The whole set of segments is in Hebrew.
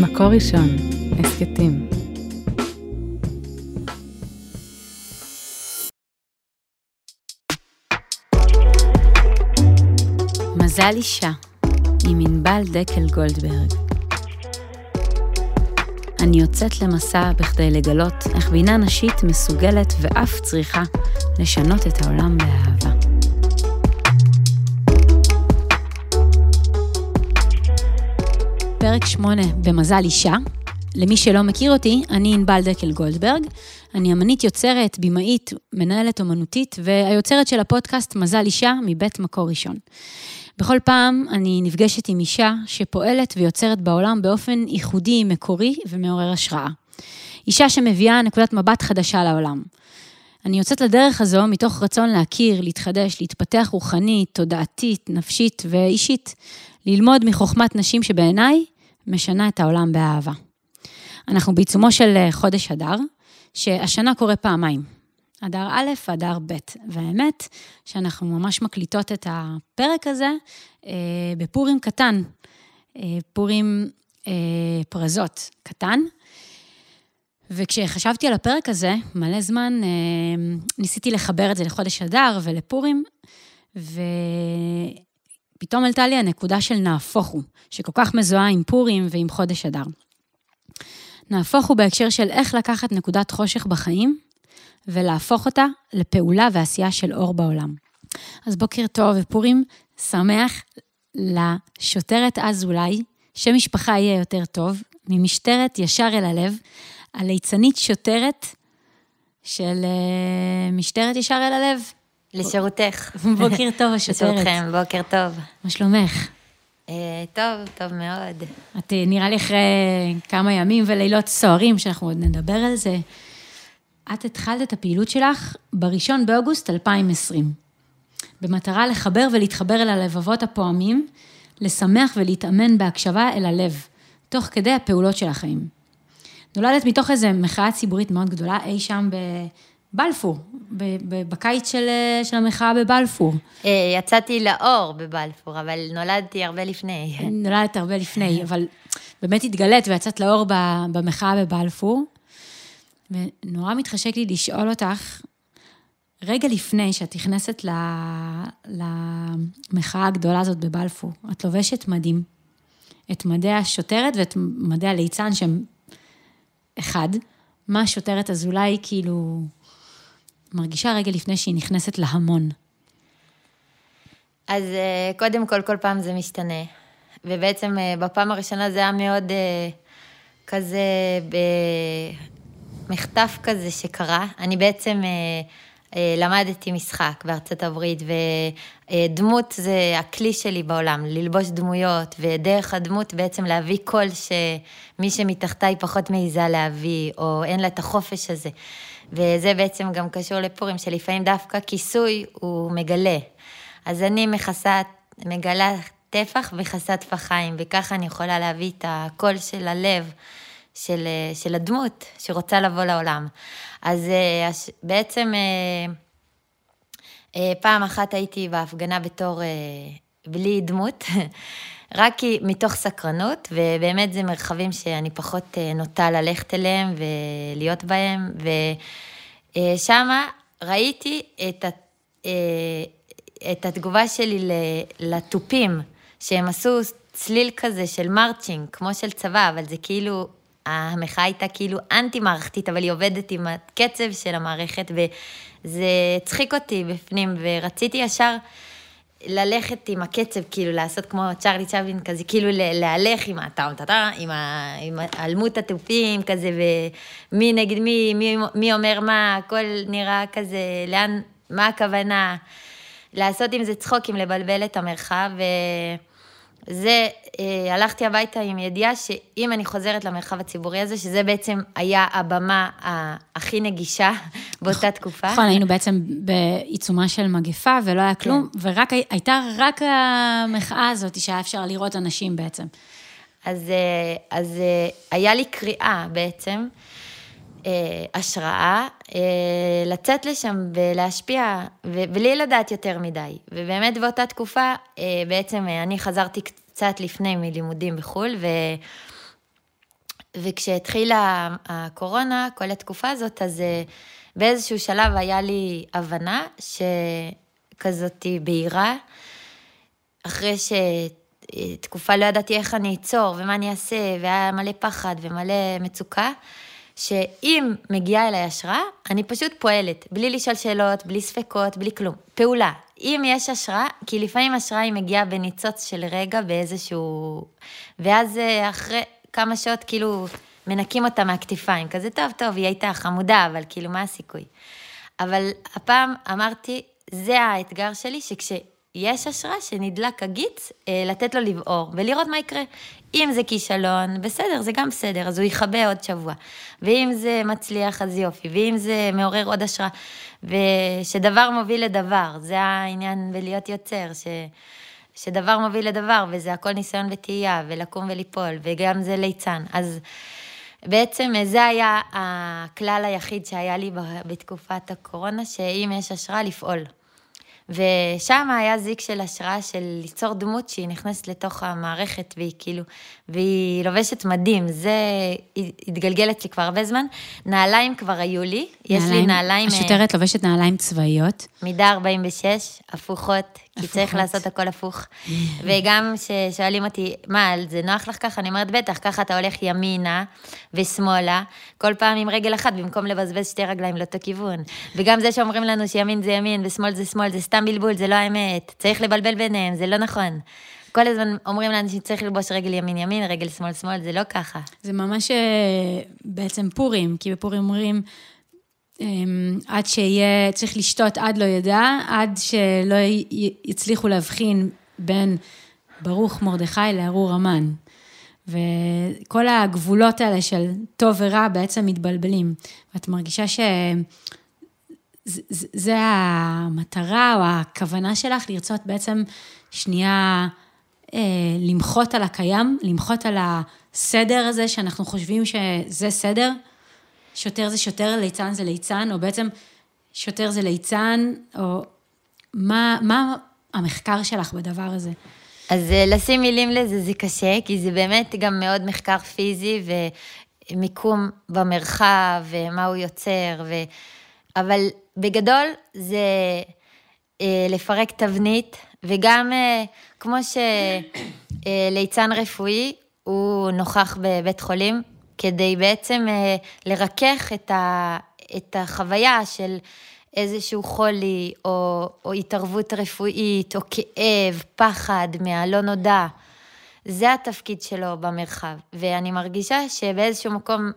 מקור ראשון, הסכתים. מזל אישה, עם ענבל דקל גולדברג. אני יוצאת למסע בכדי לגלות איך בינה נשית מסוגלת ואף צריכה לשנות את העולם באהבה. פרק 8 במזל אישה. למי שלא מכיר אותי, אני ענבל דקל גולדברג. אני אמנית יוצרת, במאית, מנהלת אומנותית, והיוצרת של הפודקאסט מזל אישה מבית מקור ראשון. בכל פעם אני נפגשת עם אישה שפועלת ויוצרת בעולם באופן ייחודי, מקורי ומעורר השראה. אישה שמביאה נקודת מבט חדשה לעולם. אני יוצאת לדרך הזו מתוך רצון להכיר, להתחדש, להתפתח רוחנית, תודעתית, נפשית ואישית. ללמוד מחוכמת נשים שבעיניי משנה את העולם באהבה. אנחנו בעיצומו של אה, חודש אדר, שהשנה קורה פעמיים. אדר א' ואדר ב', והאמת שאנחנו ממש מקליטות את הפרק הזה אה, בפורים קטן, אה, פורים אה, פרזות קטן. וכשחשבתי על הפרק הזה, מלא זמן, אה, ניסיתי לחבר את זה לחודש אדר ולפורים, ו... פתאום עלתה לי הנקודה של נהפוך הוא, שכל כך מזוהה עם פורים ועם חודש אדר. נהפוך הוא בהקשר של איך לקחת נקודת חושך בחיים ולהפוך אותה לפעולה ועשייה של אור בעולם. אז בוקר טוב ופורים שמח לשוטרת אזולאי, שם משפחה יהיה יותר טוב, ממשטרת ישר אל הלב, הליצנית שוטרת של uh, משטרת ישר אל הלב. לשירותך. בוקר טוב, השוטרת. לשירותכם, בוקר טוב. מה שלומך? אה, טוב, טוב מאוד. את אה, נראה לי אחרי כמה ימים ולילות סוערים, שאנחנו עוד נדבר על זה. את התחלת את הפעילות שלך ב-1 באוגוסט 2020, במטרה לחבר ולהתחבר אל הלבבות הפועמים, לשמח ולהתאמן בהקשבה אל הלב, תוך כדי הפעולות של החיים. נולדת מתוך איזו מחאה ציבורית מאוד גדולה, אי שם ב... בלפור, בקיץ של, של המחאה בבלפור. אה, יצאתי לאור בבלפור, אבל נולדתי הרבה לפני. נולדת הרבה לפני, אבל באמת התגלית ויצאת לאור במחאה בבלפור. ונורא מתחשק לי לשאול אותך, רגע לפני שאת נכנסת למחאה הגדולה הזאת בבלפור, את לובשת מדים, את מדי השוטרת ואת מדי הליצן שהם אחד. מה השוטרת אזולאי כאילו מרגישה רגע לפני שהיא נכנסת להמון? אז אה, קודם כל, כל פעם זה משתנה. ובעצם אה, בפעם הראשונה זה היה מאוד אה, כזה במחטף כזה שקרה. אני בעצם למדתי משחק בארצות הברית, ודמות זה הכלי שלי בעולם, ללבוש דמויות, ודרך הדמות בעצם להביא קול שמי שמתחתיי פחות מעיזה להביא, או אין לה את החופש הזה. וזה בעצם גם קשור לפורים, שלפעמים דווקא כיסוי הוא מגלה. אז אני מכסה, מגלה טפח וכסה טפחיים, וככה אני יכולה להביא את הקול של הלב, של, של הדמות שרוצה לבוא לעולם. אז אה, בעצם אה, אה, פעם אחת הייתי בהפגנה בתור בלי דמות, רק מתוך סקרנות, ובאמת זה מרחבים שאני פחות נוטה ללכת אליהם ולהיות בהם, ושם ראיתי את, את התגובה שלי לתופים, שהם עשו צליל כזה של מרצ'ינג, כמו של צבא, אבל זה כאילו המחאה הייתה כאילו אנטי-מערכתית, אבל היא עובדת עם הקצב של המערכת, וזה הצחיק אותי בפנים, ורציתי ישר ללכת עם הקצב, כאילו לעשות כמו צ'רלי צ'אבין כזה, כאילו להלך עם הטאום טאטה, עם, עם אלמות התופים כזה, ומי נגד מי, מי, מי אומר מה, הכל נראה כזה, לאן, מה הכוונה, לעשות עם זה צחוקים, לבלבל את המרחב, ו... אה, הלכתי הביתה עם ידיעה שאם אני חוזרת למרחב הציבורי הזה, שזה בעצם היה הבמה הכי נגישה באותה נכון, תקופה. נכון, היינו בעצם בעיצומה של מגפה ולא היה כלום, כן. ורק הייתה רק המחאה הזאת שהיה אפשר לראות אנשים בעצם. אז, אה, אז אה, היה לי קריאה בעצם, אה, השראה, אה, לצאת לשם ולהשפיע, ובלי לדעת יותר מדי. ובאמת באותה תקופה, בעצם אני חזרתי קצת לפני מלימודים בחו"ל, וכשהתחילה הקורונה, כל התקופה הזאת, אז אה, באיזשהו שלב היה לי הבנה שכזאת בהירה, אחרי שתקופה לא ידעתי איך אני אצור ומה אני אעשה, והיה מלא פחד ומלא מצוקה, שאם מגיעה אליי השראה, אני פשוט פועלת, בלי לשאול שאלות, בלי ספקות, בלי כלום. פעולה. אם יש השראה, כי לפעמים השראה היא מגיעה בניצוץ של רגע באיזשהו... ואז אה, אחרי כמה שעות כאילו מנקים אותה מהכתפיים, כזה טוב, טוב, היא הייתה חמודה, אבל כאילו מה הסיכוי? אבל הפעם אמרתי, זה האתגר שלי, שכשיש השראה שנדלק הגיץ, אה, לתת לו לבעור ולראות מה יקרה. אם זה כישלון, בסדר, זה גם בסדר, אז הוא יכבה עוד שבוע. ואם זה מצליח, אז יופי. ואם זה מעורר עוד השראה. ושדבר מוביל לדבר, זה העניין בלהיות יוצר, ש... שדבר מוביל לדבר, וזה הכל ניסיון וטעייה, ולקום וליפול, וגם זה ליצן. אז בעצם זה היה הכלל היחיד שהיה לי בתקופת הקורונה, שאם יש השראה, לפעול. ושם היה זיק של השראה של ליצור דמות שהיא נכנסת לתוך המערכת והיא כאילו, והיא לובשת מדים, זה התגלגל אצלי כבר הרבה זמן. נעליים כבר היו לי, נעליים, יש לי נעליים... השוטרת לובשת נעליים צבאיות. מידה 46, הפוכות, כי צריך לעשות הכל הפוך. וגם כששואלים אותי, מה, זה נוח לך ככה? אני אומרת, בטח, ככה אתה הולך ימינה ושמאלה, כל פעם עם רגל אחת, במקום לבזבז שתי רגליים לאותו כיוון. וגם זה שאומרים לנו שימין זה ימין ושמאל זה שמאל, זה סתם בלבול, זה לא האמת. צריך לבלבל ביניהם, זה לא נכון. כל הזמן אומרים לאנשים שצריך ללבוש רגל ימין ימין, רגל שמאל שמאל, זה לא ככה. זה ממש אה, בעצם פורים, כי בפורים אומרים, עד שיהיה, צריך לשתות עד לא ידע, עד שלא יצליחו להבחין בין ברוך מרדכי לארור המן. וכל הגבולות האלה של טוב ורע בעצם מתבלבלים. ואת מרגישה שזה המטרה או הכוונה שלך, לרצות בעצם שנייה אה, למחות על הקיים, למחות על הסדר הזה שאנחנו חושבים שזה סדר. שוטר זה שוטר, ליצן זה ליצן, או בעצם שוטר זה ליצן, או מה, מה המחקר שלך בדבר הזה? אז אה, לשים מילים לזה זה קשה, כי זה באמת גם מאוד מחקר פיזי ומיקום במרחב ומה הוא יוצר, ו... אבל בגדול זה אה, לפרק תבנית, וגם אה, כמו שליצן רפואי הוא נוכח בבית חולים, כדי בעצם אה, לרכך את, ה, את החוויה של איזשהו חולי, או, או התערבות רפואית, או כאב, פחד מהלא נודע. זה התפקיד שלו במרחב. ואני מרגישה שבאיזשהו מקום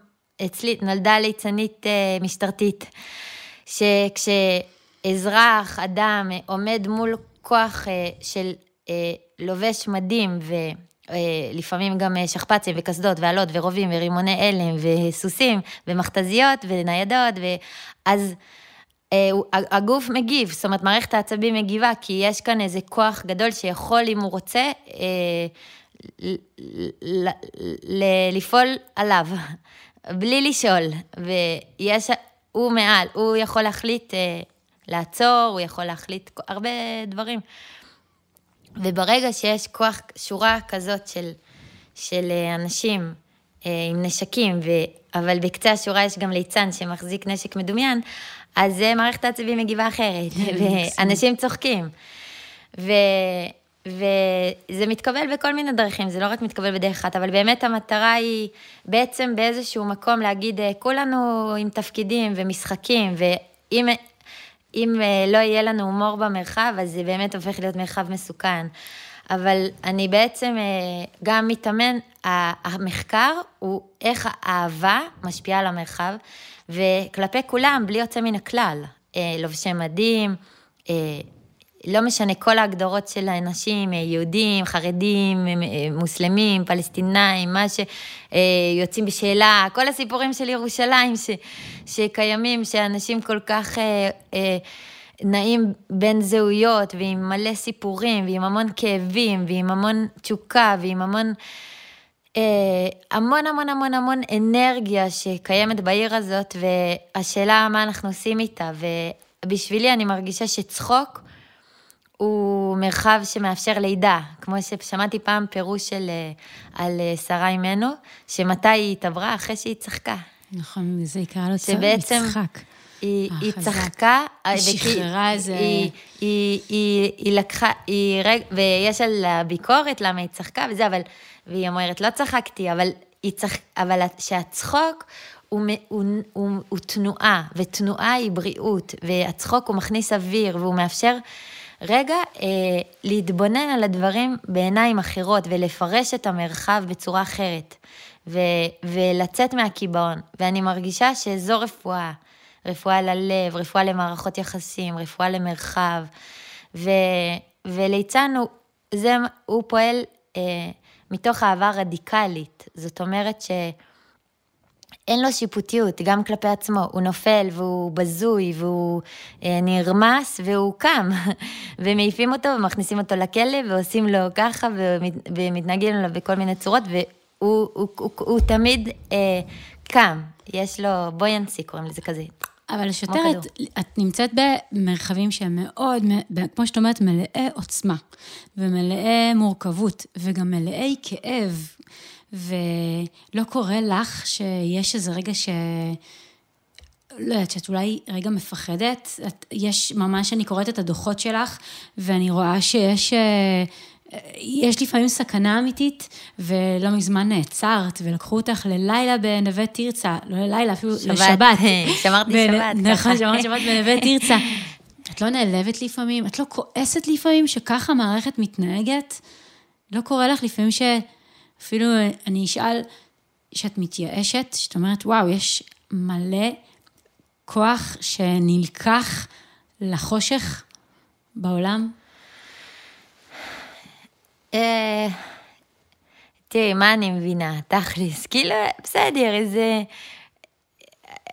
אצלי נולדה ליצנית אה, משטרתית, שכשאזרח, אדם, עומד מול כוח אה, של לובש מדים ו... אה, לפעמים גם אה, שכפ"צים וקסדות ואלות ורובים ורימוני הלם וסוסים ומכתזיות וניידות, ואז אה, הגוף מגיב, זאת אומרת מערכת העצבים מגיבה, כי יש כאן איזה כוח גדול שיכול, אם הוא רוצה, לפעול עליו, בלי לשאול, ויש, הוא מעל, הוא יכול להחליט לעצור, הוא יכול להחליט הרבה דברים. וברגע שיש כוח, שורה כזאת של, של אה, אנשים אה, עם נשקים, ו, אבל בקצה השורה יש גם ליצן שמחזיק נשק מדומיין, אז מערכת העצבים מגיבה אחרת, ואנשים צוחקים. ו, וזה מתקבל בכל מיני דרכים, זה לא רק מתקבל בדרך אחת, אבל באמת המטרה היא בעצם באיזשהו מקום להגיד, אה, כולנו עם תפקידים ומשחקים, ואם אם אה, לא יהיה לנו הומור במרחב, אז זה באמת הופך להיות מרחב מסוכן. אבל אני בעצם אה, גם מתאמן, המחקר הוא איך האהבה משפיעה על המרחב, וכלפי כולם, בלי יוצא מן הכלל. אה, לובשי מדים, לא משנה, כל ההגדרות של האנשים, אה, יהודים, חרדים, אה, אה, מוסלמים, פלסטינאים, מה שיוצאים בשאלה, כל הסיפורים של ירושלים ש, שקיימים, שאנשים כל כך אה, אה, נעים בין זהויות, ועם מלא סיפורים, ועם המון כאבים, ועם המון תשוקה, ועם המון... המון המון המון המון אנרגיה שקיימת בעיר הזאת, והשאלה מה אנחנו עושים איתה. ובשבילי אני מרגישה שצחוק הוא מרחב שמאפשר לידה, כמו ששמעתי פעם פירוש של, אה, על אה, שרה אימנו, שמתי היא התעברה? אחרי שהיא צחקה. נכון, זה יקרא לו שבעצם יצחק. היא, היא צחקה, היא שחררה איזה... היא, היא, היא, היא לקחה, היא רגע, ויש על הביקורת למה היא צחקה וזה, אבל, והיא אומרת, לא צחקתי, אבל, צח, אבל שהצחוק הוא, הוא, הוא, הוא תנועה, ותנועה היא בריאות, והצחוק הוא מכניס אוויר, והוא מאפשר רגע אה, להתבונן על הדברים בעיניים אחרות, ולפרש את המרחב בצורה אחרת, ו, ולצאת מהקיבעון. ואני מרגישה שזו רפואה, רפואה ללב, רפואה למערכות יחסים, רפואה למרחב, ו, וליצן הוא, זה, הוא פועל אה, מתוך אהבה רדיקלית, זאת אומרת ש... אין לו שיפוטיות, גם כלפי עצמו, הוא נופל והוא בזוי והוא אה, נרמס והוא קם, ומעיפים אותו ומכניסים אותו לכלא ועושים לו ככה ומת, ומתנהגים לו בכל מיני צורות, והוא הוא, הוא, הוא, הוא תמיד אה, קם, יש לו בויאנסי, קוראים לזה כזה. אבל שוטרת, את נמצאת במרחבים שהם מאוד, כמו שאת אומרת, מלאי עוצמה, ומלאי מורכבות, וגם מלאי כאב. ולא קורה לך שיש איזה רגע ש... לא יודעת, שאת אולי רגע מפחדת, את, יש, ממש אני קוראת את הדוחות שלך, ואני רואה שיש... אה, יש לפעמים סכנה אמיתית, ולא מזמן נעצרת, ולקחו אותך ללילה בנווה תרצה, לא ללילה, אפילו שבת, לשבת. שמרתי ב- שבת. נכון, שמרתי שבת בנווה תרצה. את לא נעלבת לפעמים? את לא כועסת לפעמים שככה המערכת מתנהגת? לא קורה לך לפעמים ש... אפילו אני אשאל, שאת מתייאשת, שאת אומרת, וואו, יש מלא כוח שנלקח לחושך בעולם? אה, תראי, מה אני מבינה? תכלס, כאילו, בסדר, איזה...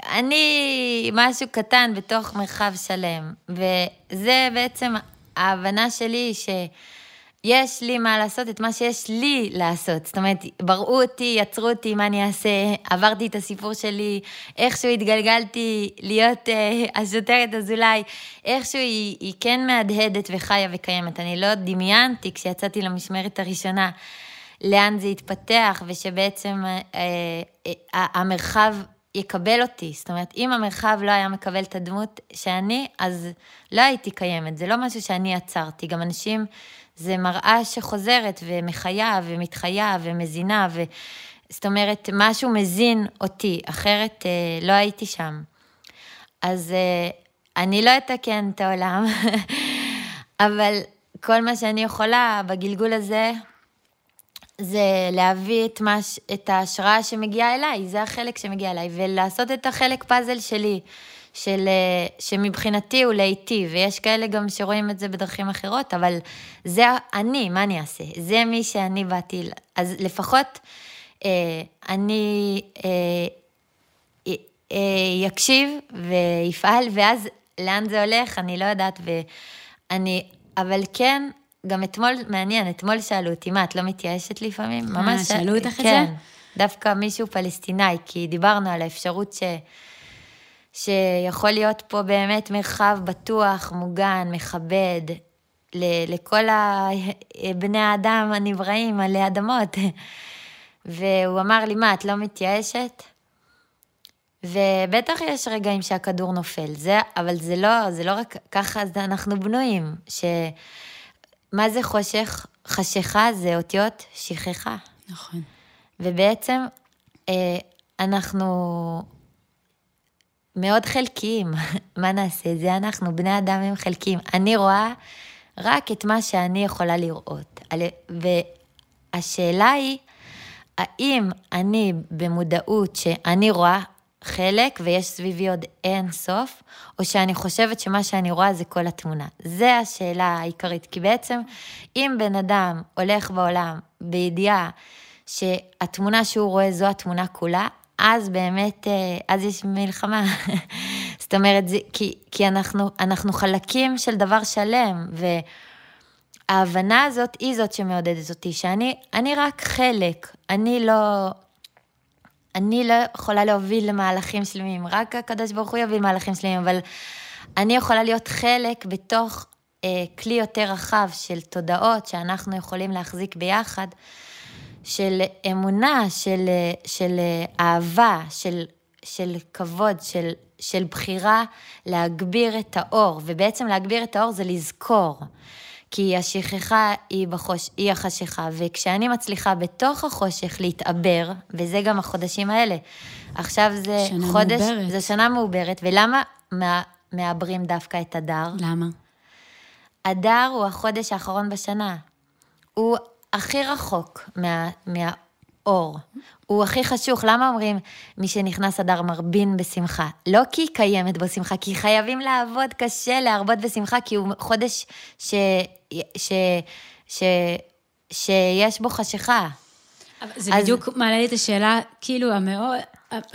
אני משהו קטן בתוך מרחב שלם, וזה בעצם ההבנה שלי ש... יש לי מה לעשות את מה שיש לי לעשות. זאת אומרת, בראו אותי, יצרו אותי, מה אני אעשה, עברתי את הסיפור שלי, איכשהו התגלגלתי להיות אה, השוטרת אזולאי, איכשהו היא, היא כן מהדהדת וחיה וקיימת. אני לא דמיינתי כשיצאתי למשמרת הראשונה לאן זה יתפתח, ושבעצם אה, אה, המרחב יקבל אותי. זאת אומרת, אם המרחב לא היה מקבל את הדמות שאני, אז לא הייתי קיימת. זה לא משהו שאני יצרתי. גם אנשים... זה מראה שחוזרת ומחיה ומתחיה ומזינה, ו... זאת אומרת, משהו מזין אותי, אחרת אה, לא הייתי שם. אז אה, אני לא אתקן את העולם, אבל כל מה שאני יכולה בגלגול הזה, זה להביא את, מש, את ההשראה שמגיעה אליי, זה החלק שמגיע אליי, ולעשות את החלק פאזל שלי. של, אה, שמבחינתי הוא להיטיב, ויש כאלה גם שרואים את זה בדרכים אחרות, אבל זה אני, מה אני אעשה? זה מי שאני באתי, אז לפחות אה, אני אה, אה, אה, יקשיב ויפעל, ואז לאן זה הולך, אני לא יודעת, ואני, אבל כן, גם אתמול, מעניין, אתמול שאלו אותי, מה, את לא מתייאשת לפעמים? אה, ממש... שאלו אותך את כן, זה? כן, דווקא מישהו פלסטיני, כי דיברנו על האפשרות ש... שיכול להיות פה באמת מרחב בטוח, מוגן, מכבד, לכל בני האדם הנבראים עלי אדמות. והוא אמר לי, מה, את לא מתייאשת? ובטח יש רגעים שהכדור נופל, זה, אבל זה לא, זה לא רק ככה אנחנו בנויים, שמה זה חושך? חשיכה זה אותיות שכחה. נכון. ובעצם אה, אנחנו מאוד חלקיים. מה נעשה? זה אנחנו, בני אדם הם חלקיים. אני רואה רק את מה שאני יכולה לראות. והשאלה היא, האם אני במודעות שאני רואה חלק ויש סביבי עוד אין סוף, או שאני חושבת שמה שאני רואה זה כל התמונה. זה השאלה העיקרית, כי בעצם אם בן אדם הולך בעולם בידיעה שהתמונה שהוא רואה זו התמונה כולה, אז באמת, אה, אז יש מלחמה. זאת אומרת, זה, כי, כי אנחנו, אנחנו חלקים של דבר שלם, וההבנה הזאת היא זאת שמעודדת אותי, שאני אני רק חלק, אני לא... אני לא יכולה להוביל למהלכים שלמים, רק הקדוש ברוך הוא יוביל מהלכים שלמים, אבל אני יכולה להיות חלק בתוך אה, כלי יותר רחב של תודעות שאנחנו יכולים להחזיק ביחד, של אמונה, של, אה, של אה, אהבה, של, של כבוד, של, של בחירה להגביר את האור, ובעצם להגביר את האור זה לזכור. כי השכחה היא, בחוש, היא החשיכה, וכשאני מצליחה בתוך החושך להתעבר, וזה גם החודשים האלה. עכשיו זה שנה חודש, מעוברת. זה שנה מעוברת, ולמה מה, מעברים דווקא את אדר? למה? אדר הוא החודש האחרון בשנה. הוא הכי רחוק מה, מהאור. הוא הכי חשוך. למה אומרים מי שנכנס אדר מרבין בשמחה? לא כי קיימת בו שמחה, כי חייבים לעבוד קשה להרבות בשמחה, כי הוא חודש ש, ש, ש, שיש בו חשיכה. זה אז- בדיוק מעלה לי את השאלה, כאילו, המאוד... הכי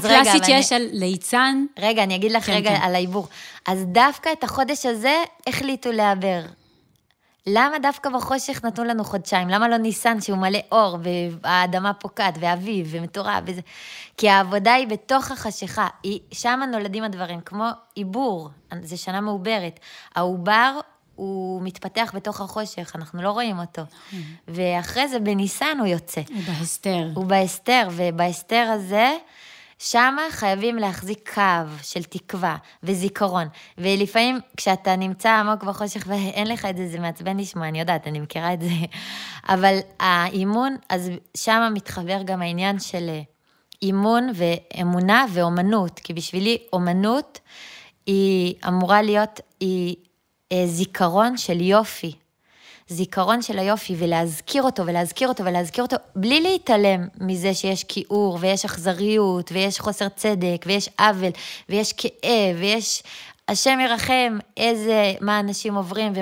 קלאסית אבל אני- שיש על ליצן, רגע, אני אגיד לך כן, רגע כן. על העיבור. אז דווקא את החודש הזה החליטו לעבר. למה דווקא בחושך נתנו לנו חודשיים? למה לא ניסן שהוא מלא אור והאדמה פוקעת ואביב ומטורף וזה? כי העבודה היא בתוך החשיכה, היא, שם נולדים הדברים, כמו עיבור, זה שנה מעוברת. העובר הוא מתפתח בתוך החושך, אנחנו לא רואים אותו. ואחרי זה בניסן הוא יוצא. הוא בהסתר. הוא בהסתר, ובהסתר הזה, שמה חייבים להחזיק קו של תקווה וזיכרון. ולפעמים כשאתה נמצא עמוק בחושך ואין לך את זה, זה מעצבן לשמוע, אני יודעת, אני מכירה את זה. אבל האימון, אז שמה מתחבר גם העניין של אה, אימון ואמונה ואומנות, כי בשבילי אומנות היא אמורה להיות, היא אה, זיכרון של יופי. זיכרון של היופי, ולהזכיר אותו, ולהזכיר אותו, ולהזכיר אותו, בלי להתעלם מזה שיש כיעור, ויש אכזריות, ויש חוסר צדק, ויש עוול, ויש כאב, ויש... השם ירחם איזה, מה אנשים עוברים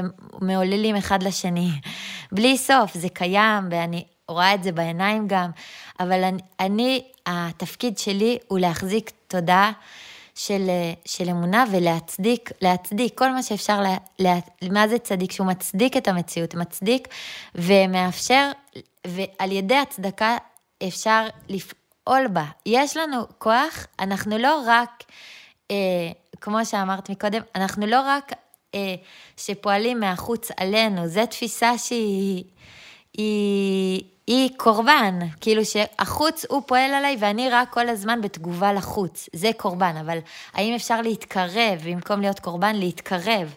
ומעוללים אחד לשני. בלי סוף, זה קיים, ואני רואה את זה בעיניים גם, אבל אני, אני התפקיד שלי הוא להחזיק תודעה של, של אמונה ולהצדיק, להצדיק כל מה שאפשר, לה, לה, מה זה צדיק? שהוא מצדיק את המציאות, מצדיק ומאפשר, ועל ידי הצדקה אפשר לפעול בה. יש לנו כוח, אנחנו לא רק, אה, כמו שאמרת מקודם, אנחנו לא רק אה, שפועלים מהחוץ עלינו, זו תפיסה שהיא... היא, היא קורבן, כאילו שהחוץ הוא פועל עליי ואני רק כל הזמן בתגובה לחוץ, זה קורבן, אבל האם אפשר להתקרב, במקום להיות קורבן, להתקרב.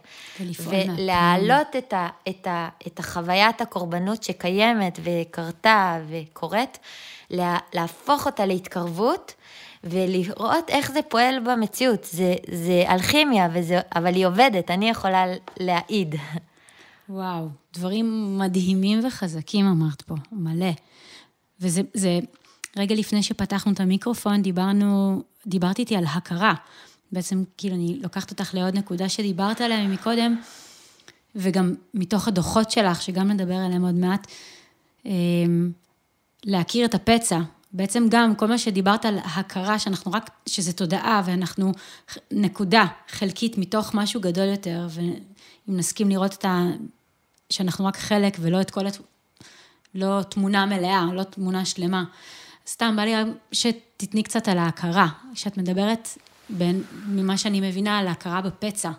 ולהעלות את, ה, את, ה, את החוויית הקורבנות שקיימת וקרתה וקורית, לה, להפוך אותה להתקרבות. ולראות איך זה פועל במציאות, זה, זה אלכימיה, וזה, אבל היא עובדת, אני יכולה להעיד. וואו, דברים מדהימים וחזקים אמרת פה, מלא. וזה, זה, רגע לפני שפתחנו את המיקרופון, דיברנו, דיברת איתי על הכרה. בעצם, כאילו, אני לוקחת אותך לעוד נקודה שדיברת עליה מקודם, וגם מתוך הדוחות שלך, שגם נדבר עליהם עוד מעט, אמ, להכיר את הפצע. בעצם גם כל מה שדיברת על הכרה, שאנחנו רק, שזה תודעה, ואנחנו נקודה חלקית מתוך משהו גדול יותר, ואם נסכים לראות את. שאנחנו רק חלק ולא את כל הת... לא תמונה מלאה, לא תמונה שלמה. סתם, בא לי שתתני קצת על ההכרה, שאת מדברת, בין, ממה שאני מבינה, על ההכרה בפצע,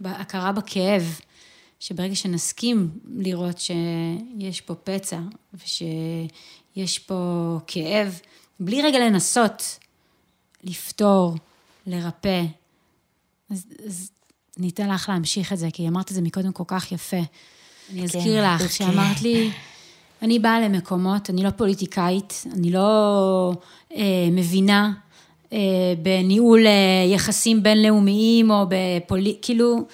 בהכרה בכאב, שברגע שנסכים לראות שיש פה פצע ושיש פה כאב, בלי רגע לנסות לפתור, לרפא, אז, אז אני אתן לך להמשיך את זה, כי אמרת את זה מקודם כל כך יפה. אני אזכיר לך כן. שאמרת לי, אני באה למקומות, אני לא פוליטיקאית, אני לא אה, מבינה אה, בניהול אה, יחסים בינלאומיים או בפוליט... כאילו,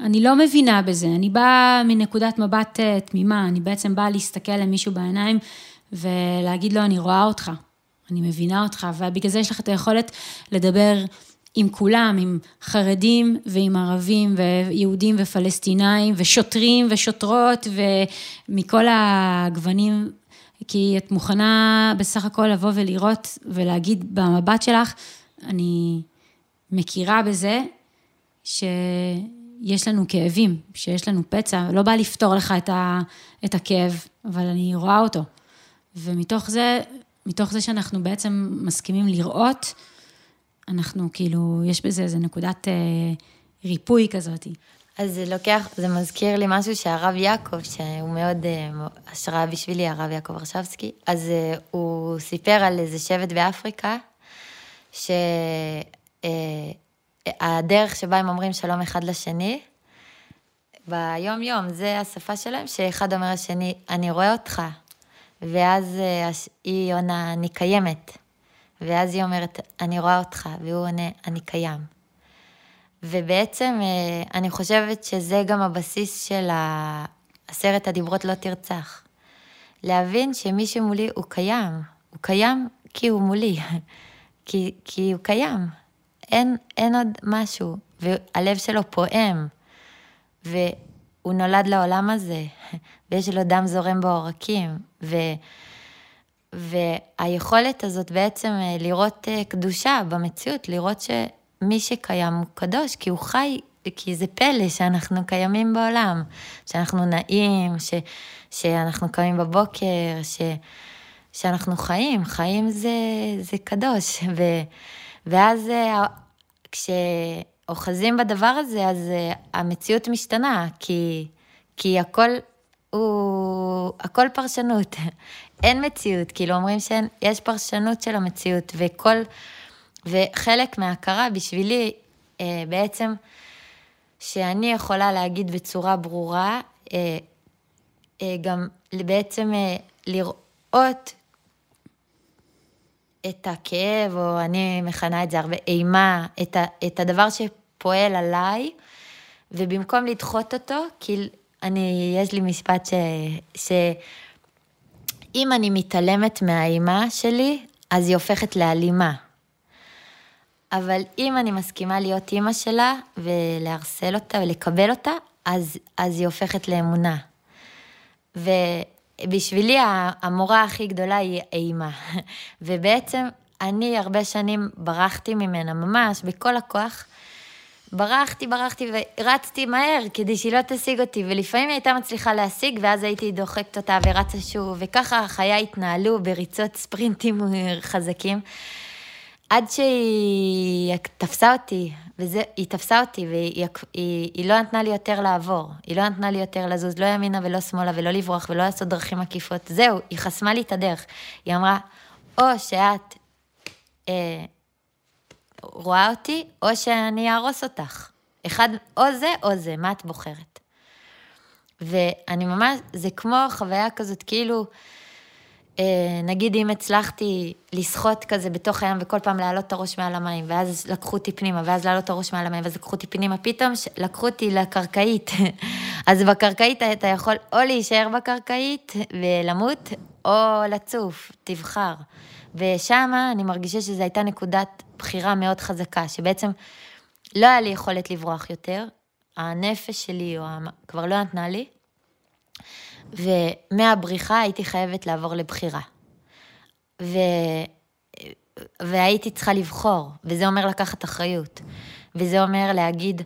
אני לא מבינה בזה. אני באה מנקודת מבט אה, תמימה, אני בעצם באה להסתכל למישהו בעיניים ולהגיד לו, אני רואה אותך, אני מבינה אותך, ובגלל זה יש לך את היכולת לדבר עם כולם, עם חרדים ועם ערבים ויהודים ופלסטינאים ושוטרים ושוטרות ומכל הגוונים, כי את מוכנה בסך הכל לבוא ולראות ולהגיד במבט שלך, אני מכירה בזה שיש לנו כאבים, שיש לנו פצע, לא בא לפתור לך את, ה, את הכאב, אבל אני רואה אותו. ומתוך זה, מתוך זה שאנחנו בעצם מסכימים לראות, אנחנו כאילו, יש בזה איזה נקודת אה, ריפוי כזאת. אז זה לוקח, זה מזכיר לי משהו שהרב יעקב, שהוא מאוד uh, השראה בשבילי, הרב יעקב ורשבסקי, אז uh, הוא סיפר על איזה שבט באפריקה, שהדרך uh, שבה הם אומרים שלום אחד לשני, ביום יום, זה השפה שלהם, שאחד אומר לשני, אני רואה אותך, ואז uh, היא עונה, אני קיימת, ואז היא אומרת, אני רואה אותך, והוא עונה, אני קיים. ובעצם אה, אני חושבת שזה גם הבסיס של עשרת הדיברות לא תרצח. להבין שמי שמולי הוא קיים, הוא קיים כי הוא מולי, כי, כי הוא קיים. אין, אין עוד משהו, והלב שלו פועם, והוא נולד לעולם הזה, ויש לו דם זורם בעורקים, ו... והיכולת הזאת בעצם אה, לראות אה, קדושה במציאות, לראות ש... מי שקיים הוא קדוש, כי הוא חי, כי זה פלא שאנחנו קיימים בעולם, שאנחנו נעים, ש, שאנחנו קמים בבוקר, ש, שאנחנו חיים, חיים זה, זה קדוש. ו, ואז אה, כשאוחזים בדבר הזה, אז המציאות משתנה, כי, כי הכל הוא, הכל פרשנות. אין מציאות, כאילו אומרים שיש פרשנות של המציאות, וכל... וחלק מההכרה בשבילי אה, בעצם, שאני יכולה להגיד בצורה ברורה, אה, אה, גם בעצם אה, לראות את הכאב, או אני מכנה את זה הרבה אימה, את, ה, את הדבר שפועל עליי, ובמקום לדחות אותו, כי אני, יש לי משפט ש... ש אם אני מתעלמת מהאימה שלי, אז היא הופכת לאלימה. אבל אם אני מסכימה להיות אימא שלה ולהרסל אותה ולקבל אותה, אז, אז היא הופכת לאמונה. ובשבילי המורה הכי גדולה היא אימה. ובעצם אני הרבה שנים ברחתי ממנה, ממש בכל הכוח. ברחתי, ברחתי ורצתי מהר כדי שהיא לא תשיג אותי, ולפעמים היא הייתה מצליחה להשיג, ואז הייתי דוחקת אותה ורצה שוב, וככה חיי התנהלו בריצות ספרינטים חזקים. עד שהיא תפסה אותי, והיא תפסה אותי, והיא היא, היא לא נתנה לי יותר לעבור. היא לא נתנה לי יותר לזוז, לא ימינה ולא שמאלה, ולא לברוח, ולא לעשות דרכים עקיפות. זהו, היא חסמה לי את הדרך. היא אמרה, או שאת אה, רואה אותי, או שאני אהרוס אותך. אחד, או זה או זה, מה את בוחרת? ואני ממש, זה כמו חוויה כזאת, כאילו, נגיד אם הצלחתי לשחות כזה בתוך הים וכל פעם להעלות את הראש מעל המים, ואז לקחו אותי פנימה, ואז להעלות את הראש מעל המים, ואז לקחו אותי פנימה, פתאום לקחו אותי לקרקעית. אז בקרקעית אתה יכול או להישאר בקרקעית ולמות, או לצוף, תבחר. ושם אני מרגישה שזו הייתה נקודת בחירה מאוד חזקה, שבעצם לא היה לי יכולת לברוח יותר, הנפש שלי או כבר לא נתנה לי, ומהבריחה הייתי חייבת לעבור לבחירה. ו... והייתי צריכה לבחור, וזה אומר לקחת אחריות. וזה אומר להגיד,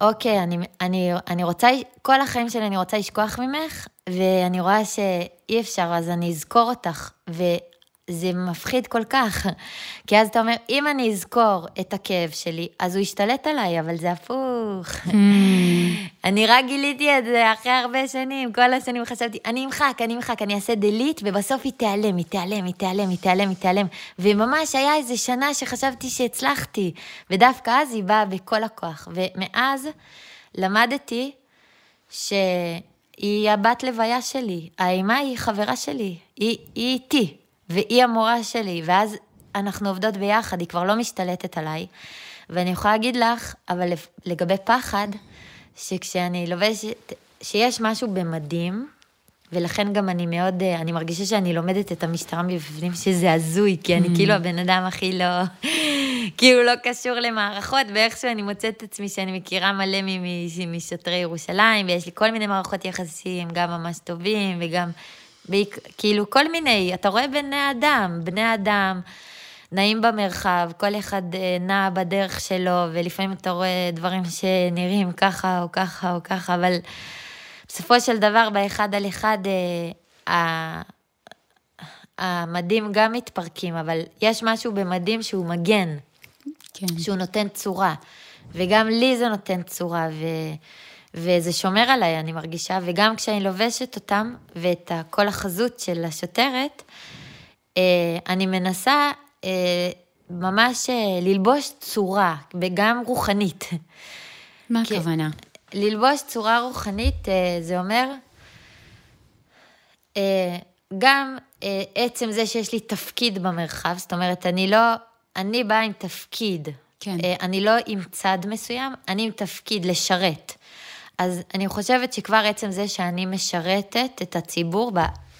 אוקיי, אני, אני, אני רוצה, כל החיים שלי אני רוצה לשכוח ממך, ואני רואה שאי אפשר, אז אני אזכור אותך. זה מפחיד כל כך, כי אז אתה אומר, אם אני אזכור את הכאב שלי, אז הוא ישתלט עליי, אבל זה הפוך. Hmm. אני רק גיליתי את זה אחרי הרבה שנים, כל השנים חשבתי, אני אמחק, אני אמחק, אני אעשה דליט, ובסוף היא תיעלם, היא תיעלם, היא תיעלם, היא תיעלם, היא תיעלם. וממש היה איזה שנה שחשבתי שהצלחתי, ודווקא אז היא באה בכל הכוח. ומאז למדתי שהיא הבת לוויה שלי, האימה היא חברה שלי, היא, היא איתי. והיא המורה שלי, ואז אנחנו עובדות ביחד, היא כבר לא משתלטת עליי. ואני יכולה להגיד לך, אבל לגבי פחד, שכשאני לובשת, שיש משהו במדים, ולכן גם אני מאוד, אני מרגישה שאני לומדת את המשטרה מבפנים, שזה הזוי, כי אני mm. כאילו הבן אדם הכי לא, כאילו לא קשור למערכות, ואיכשהו אני מוצאת את עצמי שאני מכירה מלא משוטרי ירושלים, ויש לי כל מיני מערכות יחסים, גם ממש טובים, וגם כאילו כל מיני, אתה רואה בני אדם, בני אדם נעים במרחב, כל אחד אה, נע בדרך שלו, ולפעמים אתה רואה דברים שנראים ככה או ככה או ככה, אבל בסופו של דבר, באחד על אחד, אה, המדים גם מתפרקים, אבל יש משהו במדים שהוא מגן, כן. שהוא נותן צורה. וגם לי זה נותן צורה, ו, וזה שומר עליי, אני מרגישה, וגם כשאני לובשת אותם, ואת כל החזות של השוטרת, אה, אני מנסה אה, ממש ללבוש צורה, וגם רוחנית. מה הכוונה? ללבוש צורה רוחנית, זה אומר גם עצם זה שיש לי תפקיד במרחב, זאת אומרת, אני לא, אני באה עם תפקיד. כן. אני לא עם צד מסוים, אני עם תפקיד לשרת. אז אני חושבת שכבר עצם זה שאני משרתת את הציבור,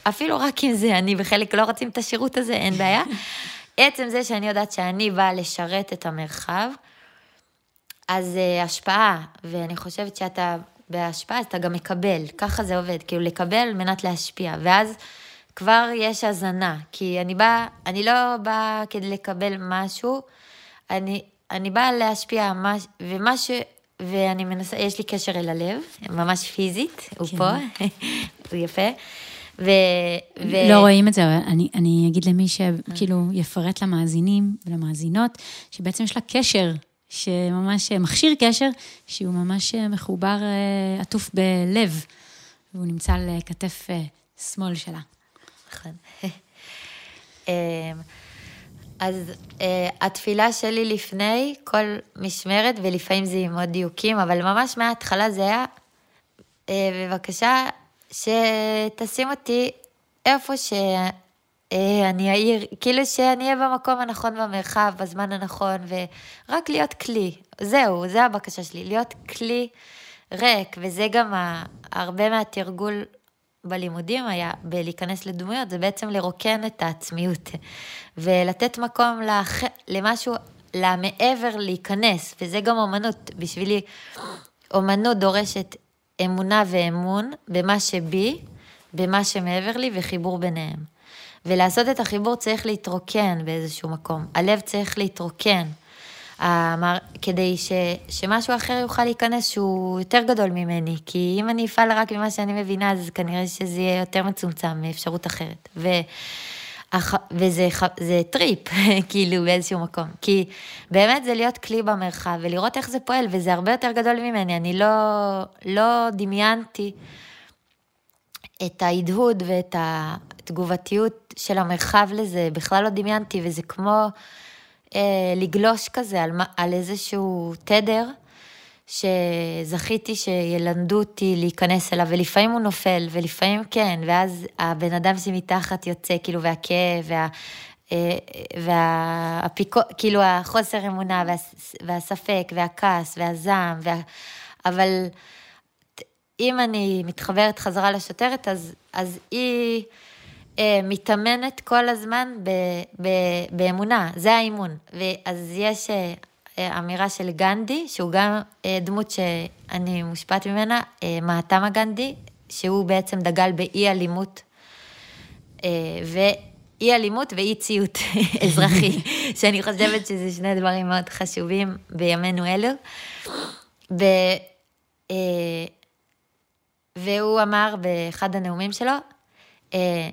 אפילו רק אם זה אני וחלק לא רוצים את השירות הזה, אין בעיה. עצם זה שאני יודעת שאני באה לשרת את המרחב, אז uh, השפעה, ואני חושבת שאתה בהשפעה, אז אתה גם מקבל, ככה זה עובד, כאילו לקבל על מנת להשפיע, ואז כבר יש הזנה, כי אני באה, אני לא באה כדי לקבל משהו, אני, אני באה להשפיע, מש, ומה ש... ואני מנסה, יש לי קשר אל הלב, ממש פיזית, כן. הוא פה, הוא יפה. ו... ו... לא רואים את זה, אבל אני, אני אגיד למי שכאילו יפרט למאזינים ולמאזינות, שבעצם יש לה קשר, שממש מכשיר קשר, שהוא ממש מחובר, אה, עטוף בלב, והוא נמצא על כתף אה, שמאל שלה. נכון. אז uh, התפילה שלי לפני כל משמרת, ולפעמים זה עם עוד דיוקים, אבל ממש מההתחלה זה היה, uh, בבקשה, שתשים אותי איפה שאני אה, אעיר, כאילו שאני אהיה במקום הנכון במרחב, בזמן הנכון, ורק להיות כלי. זהו, זו הבקשה שלי, להיות כלי ריק, וזה גם הרבה מהתרגול בלימודים היה, בלהיכנס לדמויות, זה בעצם לרוקן את העצמיות, ולתת מקום לח... למשהו, למעבר להיכנס, וזה גם אומנות. בשבילי, אומנות דורשת אמונה ואמון במה שבי, במה שמעבר לי, וחיבור ביניהם. ולעשות את החיבור צריך להתרוקן באיזשהו מקום. הלב צריך להתרוקן. המר... כדי ש... שמשהו אחר יוכל להיכנס שהוא יותר גדול ממני, כי אם אני אפעל רק ממה שאני מבינה, אז כנראה שזה יהיה יותר מצומצם מאפשרות אחרת. ו... וזה זה טריפ, כאילו, באיזשהו מקום. כי באמת זה להיות כלי במרחב ולראות איך זה פועל, וזה הרבה יותר גדול ממני. אני לא, לא דמיינתי את ההדהוד ואת התגובתיות של המרחב לזה, בכלל לא דמיינתי, וזה כמו... אה, לגלוש כזה על, על איזשהו תדר, שזכיתי שילמדו אותי להיכנס אליו, ולפעמים הוא נופל, ולפעמים כן, ואז הבן אדם שמתחת יוצא, כאילו, והכאב, וה... אה, והפיקו, כאילו החוסר אמונה וה, והספק והכעס והזעם, וה, אבל אם אני מתחברת חזרה לשוטרת, אז, אז היא מתאמנת כל הזמן ב, ב, באמונה, זה האימון. אז יש אה, אה, אמירה של גנדי, שהוא גם אה, דמות שאני מושפעת ממנה, אה, מהטמה גנדי, שהוא בעצם דגל באי אלימות. אה, ואי אלימות ואי ציות אזרחי, שאני חושבת שזה שני דברים מאוד חשובים בימינו אלו. ו, אה, והוא אמר באחד הנאומים שלו, אה,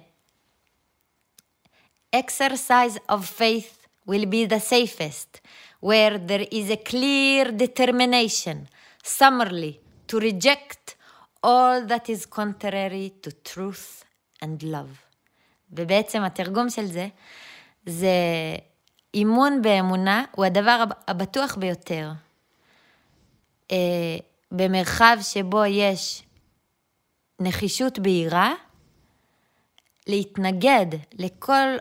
exercise of faith will be the safest, where there is a clear determination, summarily, to reject all that is contrary to truth and love. ובעצם התרגום של זה, זה אימון באמונה הוא הדבר הבטוח ביותר. במרחב שבו יש נחישות בהירה, להתנגד לכל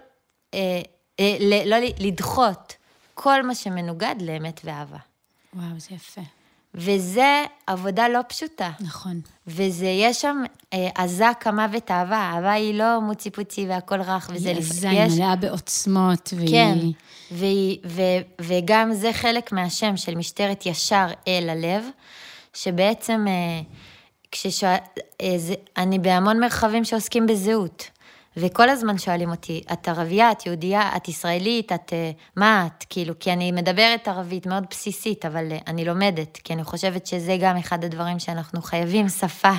אה, אה, ל, לא לדחות כל מה שמנוגד לאמת ואהבה. וואו, זה יפה. וזה עבודה לא פשוטה. נכון. וזה, יש שם עזה כמוות אהבה. אהבה היא לא מוצי פוצי והכל רך, וזה... היא עזה, היא מלאה בעוצמות, והיא... כן, והיא, ו, וגם זה חלק מהשם של משטרת ישר אל הלב, שבעצם, אה, כששואל... אה, אני בהמון מרחבים שעוסקים בזהות. וכל הזמן שואלים אותי, את ערבייה, את יהודייה, את ישראלית, את... אה, מה את? כאילו, כי אני מדברת ערבית מאוד בסיסית, אבל אה, אני לומדת, כי אני חושבת שזה גם אחד הדברים שאנחנו חייבים שפה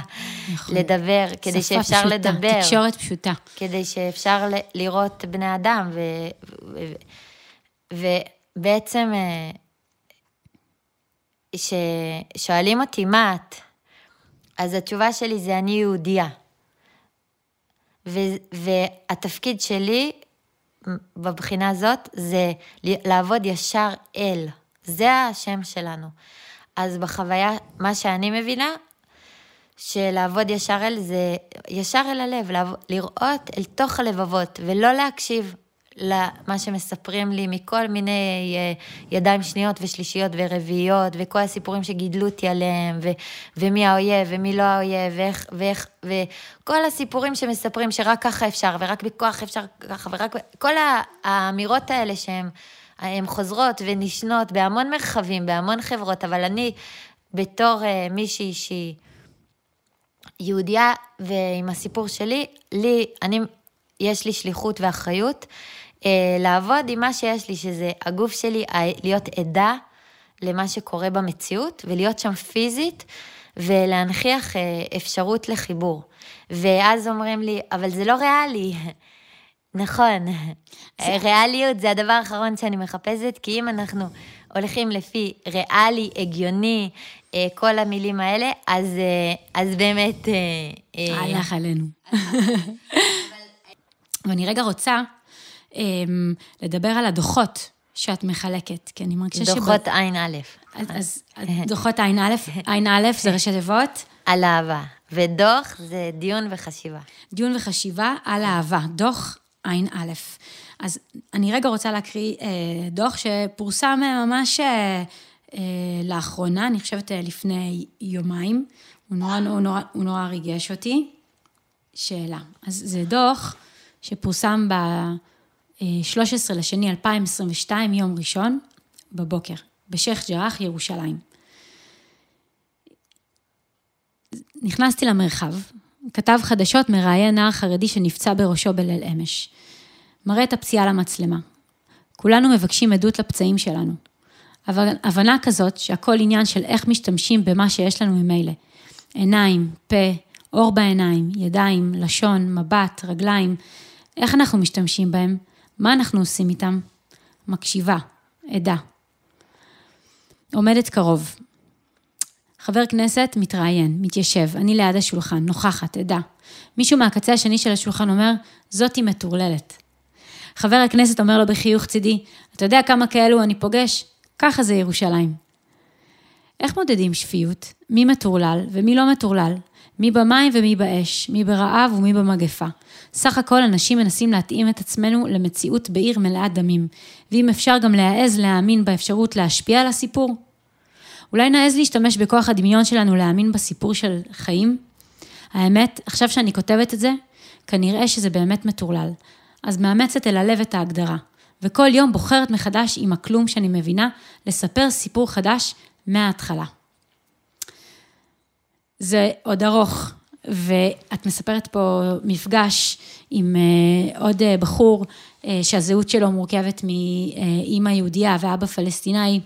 נכון. לדבר, כדי שאפשר פשוטה, לדבר. תקשורת פשוטה. כדי שאפשר לראות בני אדם, ו... ו... ובעצם... אה, ששואלים אותי, מה את? אז התשובה שלי זה אני יהודייה. והתפקיד שלי בבחינה הזאת זה לעבוד ישר אל. זה השם שלנו. אז בחוויה, מה שאני מבינה, שלעבוד ישר אל זה ישר אל הלב, לראות אל תוך הלבבות ולא להקשיב למה שמספרים לי מכל מיני אה, ידיים שניות ושלישיות ורביעיות, וכל הסיפורים שגידלו אותי עליהם, ו, ומי האויב ומי לא האויב, ואיך, ואיך, וכל הסיפורים שמספרים שרק ככה אפשר, ורק בכוח אפשר ככה, ורק... כל האמירות האלה שהן חוזרות ונשנות בהמון מרחבים, בהמון חברות, אבל אני, בתור uh, מישהי שהיא יהודייה, ועם הסיפור שלי, לי, אני, יש לי שליחות ואחריות. אה, לעבוד עם מה שיש לי, שזה הגוף שלי, להיות עדה למה שקורה במציאות, ולהיות שם פיזית, ולהנכיח אה, אפשרות לחיבור. ואז אומרים לי, אבל זה לא ריאלי. נכון, זה... ריאליות זה הדבר האחרון שאני מחפשת, כי אם אנחנו הולכים לפי ריאלי, הגיוני, אה, כל המילים האלה, אז, אז באמת... הלך עלינו. ואני רגע רוצה אמ, לדבר על הדוחות שאת מחלקת, כי אני מרגישה ש... דוחות ע"א. אז דוחות ע"א, ע"א זה ראשי תיבות? על אהבה, ודוח זה דיון וחשיבה. דיון וחשיבה על אהבה, דוח ע"א. אז אני רגע רוצה להקריא אה, דוח שפורסם אה, ממש אה, אה, לאחרונה, אני חושבת אה, לפני יומיים. הוא נורא, הוא, נורא, הוא נורא ריגש אותי. שאלה. אז זה דוח שפורסם ב... 13 לשני 2022, יום ראשון, בבוקר, בשייח' ג'ראח, ירושלים. נכנסתי למרחב, כתב חדשות מראיין נער חרדי שנפצע בראשו בליל אמש. מראה את הפציעה למצלמה. כולנו מבקשים עדות לפצעים שלנו. אבל הבנה כזאת שהכל עניין של איך משתמשים במה שיש לנו ממילא. עיניים, פה, אור בעיניים, ידיים, לשון, מבט, רגליים, איך אנחנו משתמשים בהם, מה אנחנו עושים איתם? מקשיבה, עדה. עומדת קרוב. חבר כנסת מתראיין, מתיישב, אני ליד השולחן, נוכחת, עדה. מישהו מהקצה השני של השולחן אומר, זאתי מטורללת. חבר הכנסת אומר לו בחיוך צידי, אתה יודע כמה כאלו אני פוגש? ככה זה ירושלים. איך מודדים שפיות? מי מטורלל ומי לא מטורלל? מי במים ומי באש, מי ברעב ומי במגפה. סך הכל אנשים מנסים להתאים את עצמנו למציאות בעיר מלאת דמים, ואם אפשר גם להעז להאמין באפשרות להשפיע על הסיפור. אולי נעז להשתמש בכוח הדמיון שלנו להאמין בסיפור של חיים? האמת, עכשיו שאני כותבת את זה, כנראה שזה באמת מטורלל. אז מאמצת אל הלב את ההגדרה, וכל יום בוחרת מחדש עם הכלום שאני מבינה, לספר סיפור חדש מההתחלה. זה עוד ארוך, ואת מספרת פה מפגש עם uh, עוד uh, בחור uh, שהזהות שלו מורכבת מאימא יהודייה ואבא פלסטיני,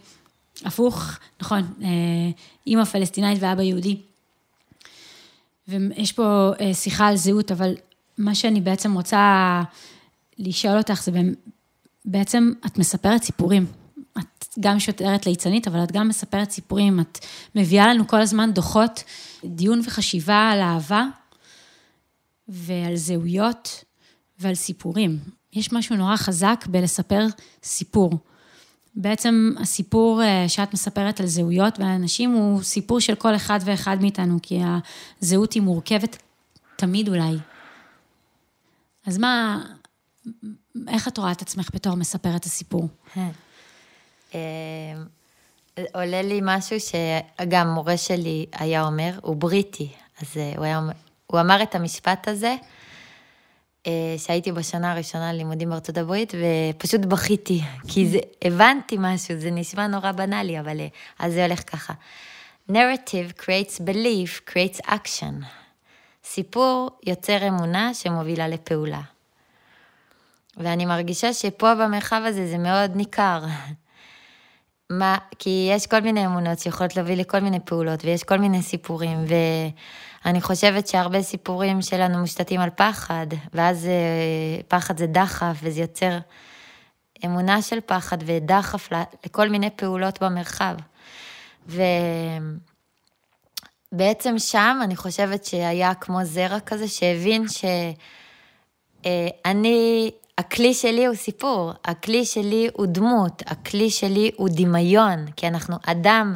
הפוך, נכון, אימא פלסטינאית ואבא יהודי. ויש פה שיחה על זהות, אבל מה שאני בעצם רוצה לשאול אותך זה בעצם, את מספרת סיפורים. את גם שוטרת ליצנית, אבל את גם מספרת סיפורים, את מביאה לנו כל הזמן דוחות, דיון וחשיבה על אהבה ועל זהויות ועל סיפורים. יש משהו נורא חזק בלספר סיפור. בעצם הסיפור אה, שאת מספרת על זהויות ועל אנשים הוא סיפור של כל אחד ואחד מאיתנו, כי הזהות היא מורכבת תמיד אולי. אז מה, איך את רואה את עצמך בתור מספרת הסיפור? אה, עולה לי משהו שגם מורה שלי היה אומר, הוא בריטי, אז אה, הוא, היה, הוא אמר את המשפט הזה, אה, שהייתי בשנה הראשונה ללימודים בארצות הברית, ופשוט בכיתי, כי זה, הבנתי משהו, זה נשמע נורא בנאלי, אבל אז זה הולך ככה. narrative creates belief, creates action. סיפור יוצר אמונה שמובילה לפעולה. ואני מרגישה שפה במרחב הזה זה מאוד ניכר. מה, כי יש כל מיני אמונות שיכולות להביא לכל מיני פעולות, ויש כל מיני סיפורים, ואני חושבת שהרבה סיפורים שלנו מושתתים על פחד, ואז אה, פחד זה דחף, וזה יוצר אמונה של פחד ודחף לכל מיני פעולות במרחב. ובעצם שם אני חושבת שהיה כמו זרע כזה שהבין שאני, הכלי שלי הוא סיפור, הכלי שלי הוא דמות, הכלי שלי הוא דמיון, כי אנחנו אדם,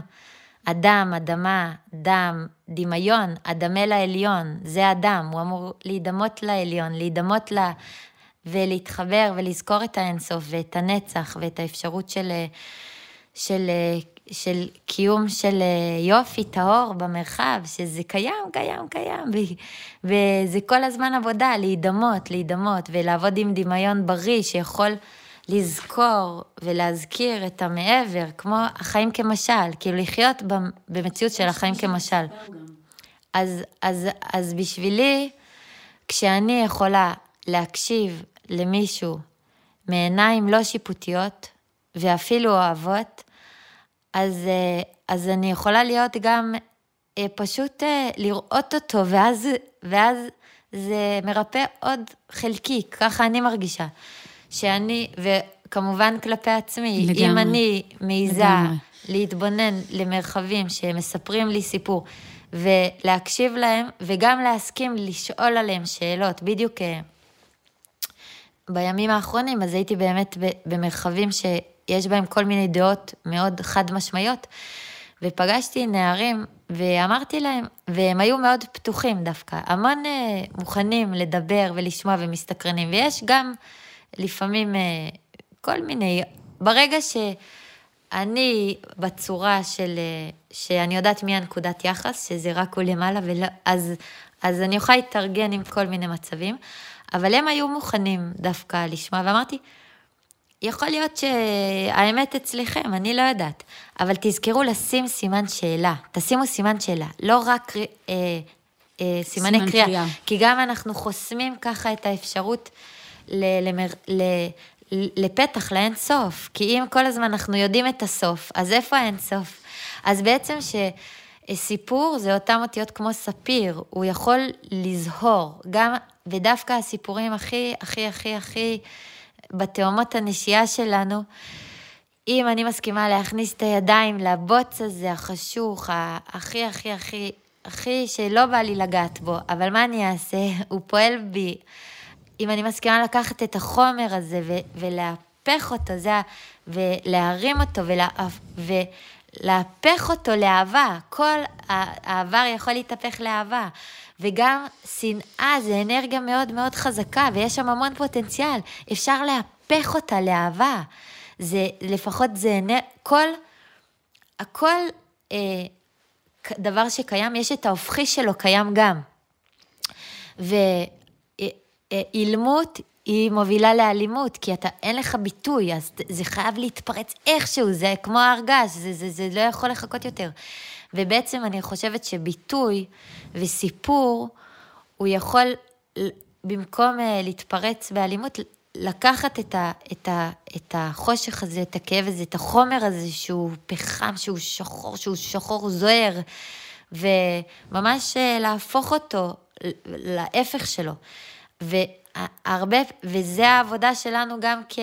אדם, אדמה, דם, דמיון, אדמה לעליון, זה אדם, הוא אמור להידמות לעליון, להידמות ל... ולהתחבר ולזכור את האינסוף ואת הנצח ואת האפשרות של, של, של קיום של יופי טהור במרחב, שזה קיים, קיים, קיים, וזה כל הזמן עבודה, להידמות, להידמות ולעבוד עם דמיון בריא שיכול לזכור ולהזכיר את המעבר, כמו החיים כמשל, כאילו לחיות במציאות של החיים כמשל. אז, אז, אז בשבילי, כשאני יכולה להקשיב למישהו מעיניים לא שיפוטיות ואפילו אוהבות, אז, אה, אז אני יכולה להיות גם אה, פשוט אה, לראות אותו, ואז, ואז זה מרפא עוד חלקי, ככה אני מרגישה. שאני, וכמובן כלפי עצמי, לגמרי. אם אני מעיזה להתבונן למרחבים שמספרים לי סיפור, ולהקשיב להם, וגם להסכים לשאול עליהם שאלות, בדיוק בימים האחרונים, אז הייתי באמת במרחבים שיש בהם כל מיני דעות מאוד חד משמעיות, ופגשתי נערים ואמרתי להם, והם היו מאוד פתוחים דווקא, המון אה, מוכנים לדבר ולשמוע ומסתקרנים, ויש גם לפעמים אה, כל מיני, ברגע שאני בצורה של, אה, שאני יודעת מי הנקודת יחס, שזה רק הוא למעלה, ולא, אז, אז אני יכולה להתארגן עם כל מיני מצבים. אבל הם היו מוכנים דווקא לשמוע, ואמרתי, יכול להיות שהאמת אצלכם, אני לא יודעת, אבל תזכרו לשים סימן שאלה, תשימו סימן שאלה, לא רק אה, אה, סימני קריאה, קריאה, כי גם אנחנו חוסמים ככה את האפשרות ל, למר, ל, לפתח לאין סוף, כי אם כל הזמן אנחנו יודעים את הסוף, אז איפה האין סוף? אז בעצם שסיפור זה אותם אותיות כמו ספיר, הוא יכול לזהור, גם ודווקא הסיפורים הכי, הכי, הכי, הכי בתאומות הנשייה שלנו, אם אני מסכימה להכניס את הידיים לבוץ הזה החשוך, הכי, הכי, הכי, הכי שלא בא לי לגעת בו, אבל מה אני אעשה? הוא פועל בי. אם אני מסכימה לקחת את החומר הזה ו- ולהפך אותו, זה, ולהרים אותו ולה- ולהפך אותו לאהבה. כל העבר יכול להתהפך לאהבה. וגם שנאה זה אנרגיה מאוד מאוד חזקה, ויש שם המון פוטנציאל. אפשר להפך אותה לאהבה. זה, לפחות זה, כל, הכל אה, דבר שקיים, יש את ההופכי שלו, קיים גם. ואילמות אה, היא מובילה לאלימות, כי אתה, אין לך ביטוי, אז זה חייב להתפרץ איכשהו, זה כמו הרגש, זה, זה, זה לא יכול לחכות יותר. ובעצם אני חושבת שביטוי וסיפור, הוא יכול, במקום אה, להתפרץ באלימות, לקחת את, ה, את, ה, את החושך הזה, את הכאב הזה, את החומר הזה שהוא פחם, שהוא שחור, שהוא שחור זוהר, וממש אה, להפוך אותו להפך שלו. והרבה, וזה העבודה שלנו גם כ,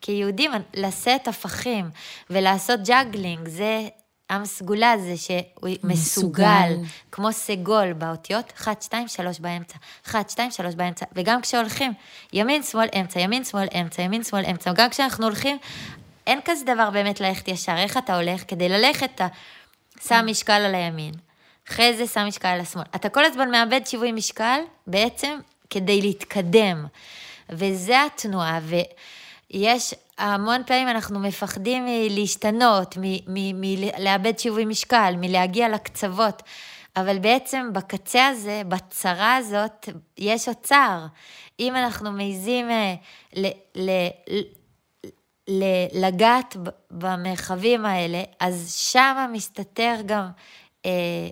כיהודים, לשאת הפכים ולעשות juggling, זה עם סגולה זה שהוא מסוגל, כמו סגול באותיות, 1, 2, 3 באמצע, 1, 2, 3 באמצע, וגם כשהולכים, ימין, שמאל, אמצע, ימין, שמאל, אמצע, ימין, שמאל, אמצע, גם כשאנחנו הולכים, אין כזה דבר באמת ללכת ישר, איך אתה הולך? כדי ללכת אתה שם משקל על הימין, אחרי זה שם משקל על השמאל. אתה כל הזמן מאבד שיווי משקל, בעצם כדי להתקדם, וזה התנועה, ויש המון פעמים אנחנו מפחדים מלהשתנות, מלאבד שיווי משקל, מלהגיע לקצוות, אבל בעצם בקצה הזה, בצרה הזאת, יש אוצר. אם אנחנו מעיזים אה, לגעת במרחבים האלה, אז שם מסתתר גם, אה,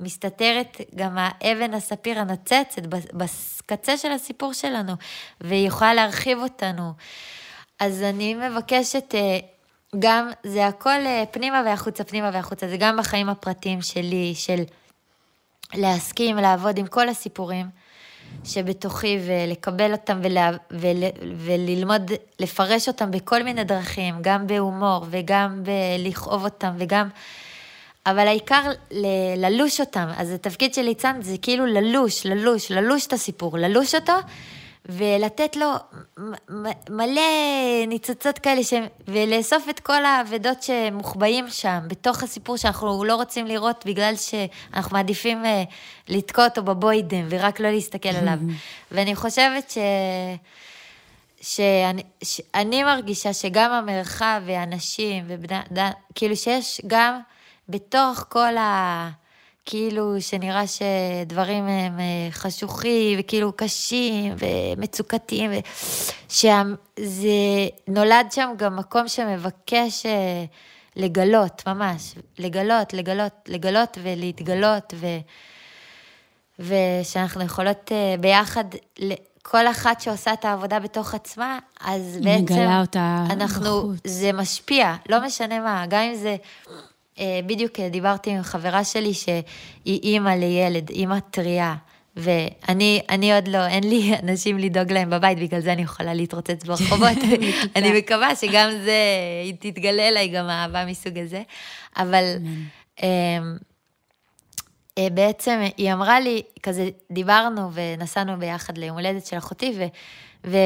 מסתתרת גם האבן הספיר הנוצצת בקצה של הסיפור שלנו, והיא יכולה להרחיב אותנו. אז אני מבקשת, אה, גם, זה הכל אה, פנימה והחוצה, פנימה והחוצה, זה גם בחיים הפרטיים שלי, של להסכים, לעבוד עם כל הסיפורים שבתוכי ולקבל אותם ולה, ול, וללמוד, לפרש אותם בכל מיני דרכים, גם בהומור וגם בלכאוב אותם וגם... אבל העיקר ל- ללוש אותם. אז התפקיד של ליצן זה כאילו ללוש, ללוש, ללוש את הסיפור, ללוש אותו, ולתת לו מלא ניצוצות כאלה, ש... ולאסוף את כל האבדות שמוחבאים שם, בתוך הסיפור שאנחנו לא רוצים לראות, בגלל שאנחנו מעדיפים אה, לתקוע אותו בבוידם, ורק לא להסתכל עליו. ואני חושבת ש... שאני, שאני מרגישה שגם המרחב ואנשים אדם, כאילו שיש גם בתוך כל ה... כאילו שנראה שדברים הם אה, חשוכים וכאילו קשים ומצוקתיים, ו... שזה נולד שם גם מקום שמבקש אה, לגלות, ממש, לגלות, לגלות, לגלות ולהתגלות, ו... ושאנחנו יכולות אה, ביחד כל אחת שעושה את העבודה בתוך עצמה, אז בעצם... מגלה אותה אנחנו, בחוץ. זה משפיע, לא משנה מה, גם אם זה... אה, בדיוק ברתי עם חברה שלי שהיא אימא לילד, אימא טריה. ואני אני עוד לא, אין לי אנשים לדאוג להם בבית, בגלל זה אני יכולה להתרוצץ ברחובות. אני מקווה שגם זה, היא תתגלה אליי גם אהבה מסוג הזה. אבל אה, אה, בעצם היא אמרה לי, כזה דיברנו ונסענו ביחד ליום הולדת של אחותי, ו, ו,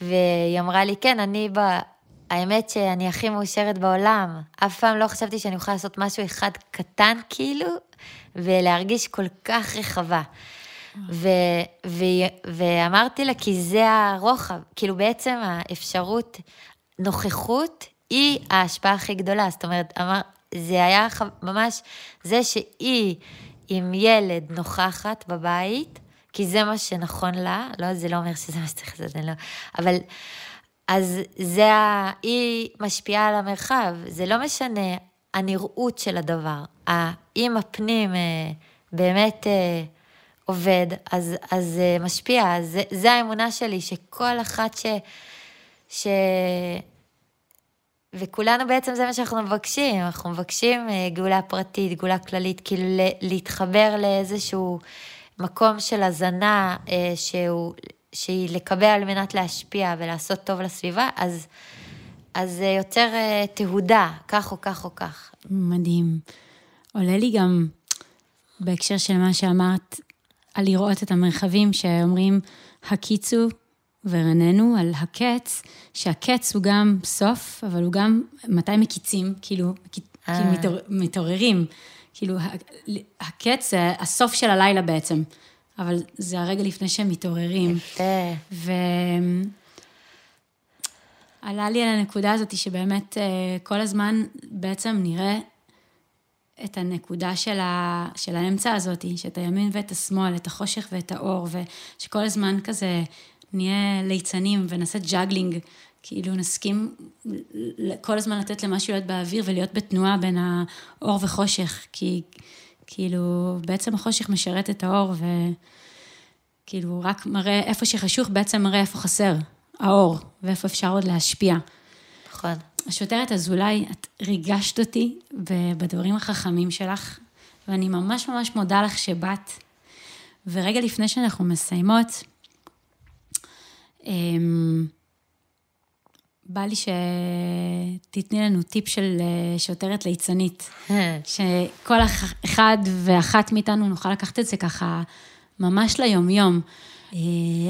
והיא אמרה לי, כן, אני ב... האמת שאני הכי מאושרת בעולם. אף פעם לא חשבתי שאני אוכל לעשות משהו אחד קטן כאילו, ולהרגיש כל כך רחבה. ו, ו, ואמרתי לה, כי זה הרוחב, כאילו בעצם האפשרות, נוכחות, היא ההשפעה הכי גדולה. זאת אומרת, אמר, זה היה ממש, זה שהיא עם ילד נוכחת בבית, כי זה מה שנכון לה, לא, זה לא אומר שזה מה שצריך לעשות, אני לא, אבל, אז זה, ה... היא משפיעה על המרחב, זה לא משנה הנראות של הדבר, אם הפנים אה, באמת אה, עובד, אז, אז זה משפיע, זה, זה האמונה שלי, שכל אחת ש... ש... וכולנו בעצם זה מה שאנחנו מבקשים, אנחנו מבקשים אה, גאולה פרטית, גאולה כללית, כאילו להתחבר לאיזשהו מקום של הזנה אה, שהוא, שהיא לקבל על מנת להשפיע ולעשות טוב לסביבה, אז, אז זה יוצר אה, תהודה, כך או כך או כך. מדהים. עולה לי גם בהקשר של מה שאמרת, על לראות את המרחבים שאומרים, הקיצו ורננו על הקץ, שהקץ הוא גם סוף, אבל הוא גם מתי מקיצים, כאילו, כאילו מתעור, מתעוררים. כאילו, הקץ זה הסוף של הלילה בעצם, אבל זה הרגע לפני שהם מתעוררים. יפה. ועלה לי על הנקודה הזאת שבאמת כל הזמן בעצם נראה את הנקודה של, ה... של האמצע הזאת, שאת הימין ואת השמאל, את החושך ואת האור, ושכל הזמן כזה נהיה ליצנים ונעשה juggling, כאילו נסכים כל הזמן לתת למשהו להיות באוויר ולהיות בתנועה בין האור וחושך, כי כאילו בעצם החושך משרת את האור וכאילו רק מראה איפה שחשוך בעצם מראה איפה חסר האור ואיפה אפשר עוד להשפיע. נכון. השוטרת אזולאי, את ריגשת אותי בדברים החכמים שלך, ואני ממש ממש מודה לך שבאת. ורגע לפני שאנחנו מסיימות, אמ, בא לי שתתני לנו טיפ של אה, שוטרת ליצנית, שכל אחד ואחת מאיתנו נוכל לקחת את זה ככה ממש ליומיום. אה,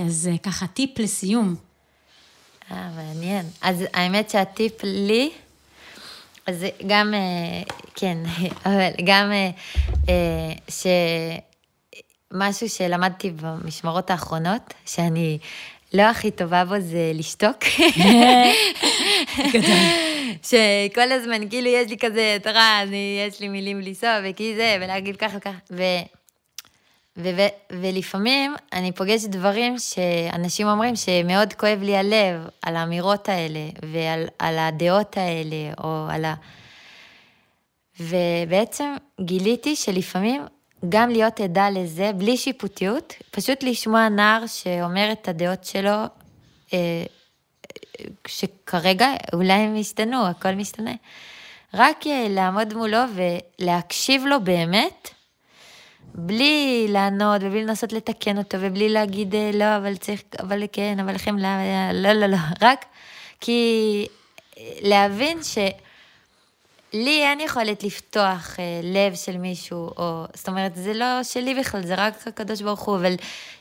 אז אה, ככה טיפ לסיום. אה, מעניין. אז האמת שהטיפ לי, אז גם, כן, אבל גם שמשהו שלמדתי במשמרות האחרונות, שאני לא הכי טובה בו זה לשתוק. שכל הזמן, כאילו, יש לי כזה, אתה רואה, יש לי מילים לנסוע, וכי זה, ולהגיד ככה וככה. ו... ו- ו- ולפעמים אני פוגשת דברים שאנשים אומרים שמאוד כואב לי הלב על האמירות האלה, ועל על הדעות האלה, או על ה... ובעצם גיליתי שלפעמים גם להיות עדה לזה, בלי שיפוטיות, פשוט לשמוע נער שאומר את הדעות שלו, אה, שכרגע אולי הם ישתנו, הכל משתנה. רק אה, לעמוד מולו ולהקשיב לו באמת, בלי לענות ובלי לנסות לתקן אותו ובלי להגיד אה, לא, אבל צריך, אבל כן, אבל לכם לא, לא, לא, לא, רק כי להבין ש... לי אין יכולת לפתוח אה, לב של מישהו, או, זאת אומרת, זה לא שלי בכלל, זה רק הקדוש ברוך הוא, אבל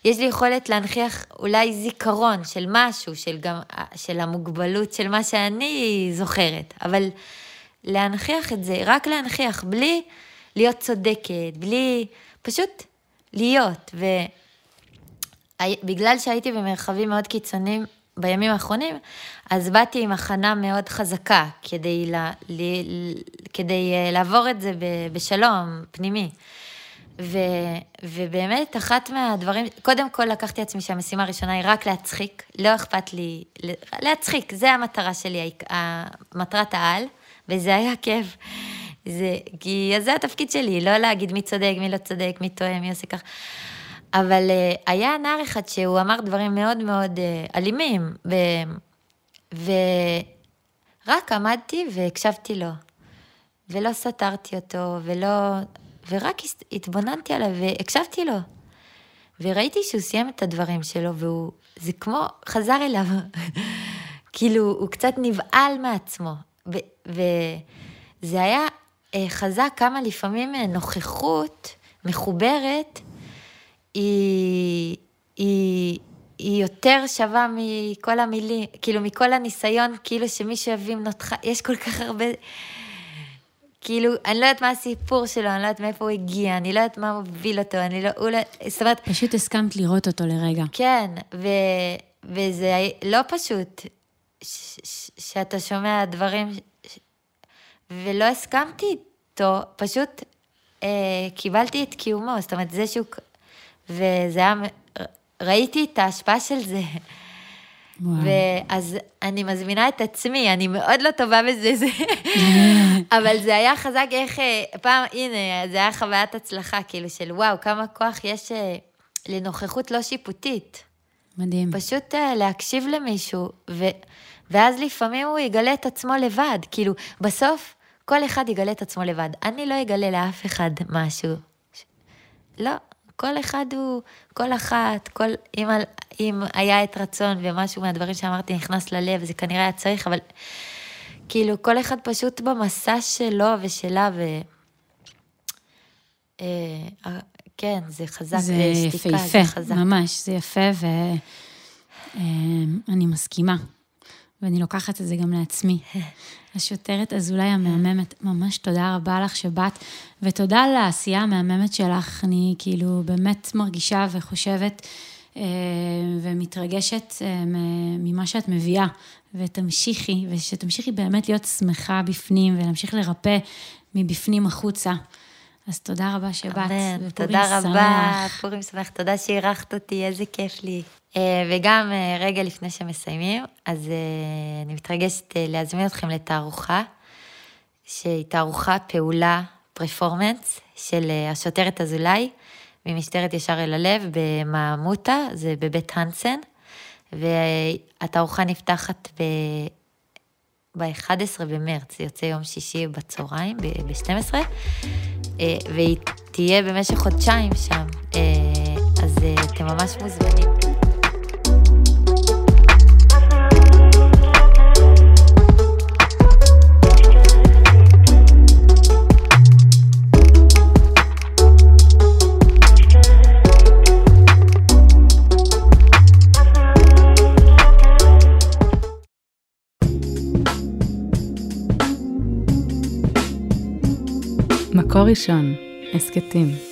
יש לי יכולת להנכיח אולי זיכרון של משהו, של גם, של המוגבלות של מה שאני זוכרת, אבל להנכיח את זה, רק להנכיח, בלי להיות צודקת, בלי, פשוט להיות, ובגלל שהייתי במרחבים מאוד קיצוניים, בימים האחרונים, אז באתי עם הכנה מאוד חזקה כדי, לה, ל, כדי אה, לעבור את זה בשלום פנימי. ו, ובאמת, אחת מהדברים, קודם כל לקחתי עצמי שהמשימה הראשונה היא רק להצחיק, לא אכפת לי, להצחיק, זה המטרה שלי, מטרת העל, וזה היה כיף. זה, כי זה התפקיד שלי, לא להגיד מי צודק, מי לא צודק, מי טועה, מי עושה ככה. אבל uh, היה נער אחד שהוא אמר דברים מאוד מאוד uh, אלימים, ו... ורק עמדתי והקשבתי לו, ולא סתרתי אותו, ולא... ורק התבוננתי עליו והקשבתי לו. וראיתי שהוא סיים את הדברים שלו, והוא... זה כמו חזר אליו. כאילו, הוא קצת נבהל מעצמו. וזה היה uh, חזק כמה לפעמים נוכחות מחוברת, היא, היא, היא יותר שווה מכל המילים, כאילו מכל הניסיון, כאילו שמישהו יביא מנותך, יש כל כך הרבה, כאילו, אני לא יודעת מה הסיפור שלו, אני לא יודעת מאיפה הוא הגיע, אני לא יודעת מה מוביל אותו, אני לא, הוא לא, זאת אומרת... פשוט הסכמת לראות אותו לרגע. כן, ו, וזה לא פשוט ש, ש, שאתה שומע דברים, ש, ולא הסכמתי איתו, פשוט אה, קיבלתי את קיומו, זאת אומרת, זה שהוא וזה היה, ראיתי את ההשפעה של זה. ואז אני מזמינה את עצמי, אני מאוד לא טובה בזה, זה... אבל זה היה חזק איך, אה, פעם, הנה, זה היה חוויית הצלחה, כאילו של וואו, כמה כוח יש אה, לנוכחות לא שיפוטית. מדהים. פשוט אה, להקשיב למישהו, ו... ואז לפעמים הוא יגלה את עצמו לבד, כאילו, בסוף כל אחד יגלה את עצמו לבד. אני לא אגלה לאף אחד משהו. לא, כל אחד הוא, כל אחת, כל, אם, אם היה את רצון ומשהו מהדברים שאמרתי נכנס ללב, זה כנראה היה צריך, אבל כאילו כל אחד פשוט במסע שלו ושלה, ו... אה, אה כן, זה חזק, זה שתיקה, יפהפה, זה חזק. ממש, זה יפה, ואני אה, מסכימה. ואני לוקחת את זה גם לעצמי. השוטרת אזולאי המהממת, ממש תודה רבה לך שבאת, ותודה על העשייה המהממת שלך. אני כאילו באמת מרגישה וחושבת אה, ומתרגשת אה, ממה שאת מביאה, ותמשיכי, ושתמשיכי באמת להיות שמחה בפנים, ולהמשיך לרפא מבפנים החוצה. אז תודה רבה שבאת, אמן, תודה רבה, פורים שמח, תודה שאירחת אותי, איזה כיף לי. אה, וגם אה, רגע לפני שמסיימים, אז אה, אני מתרגשת להזמין אתכם לתערוכה, שהיא תערוכה פעולה פרפורמנס של השוטרת אזולאי ממשטרת ישר אל הלב במעמותה, זה בבית הנסן, והתערוכה נפתחת ב... ב-11 במרץ, זה יוצא יום שישי בצהריים, ב-12, והיא תהיה במשך חודשיים שם, אז אתם ממש מוזמנים. מקור ראשון, הסכתים.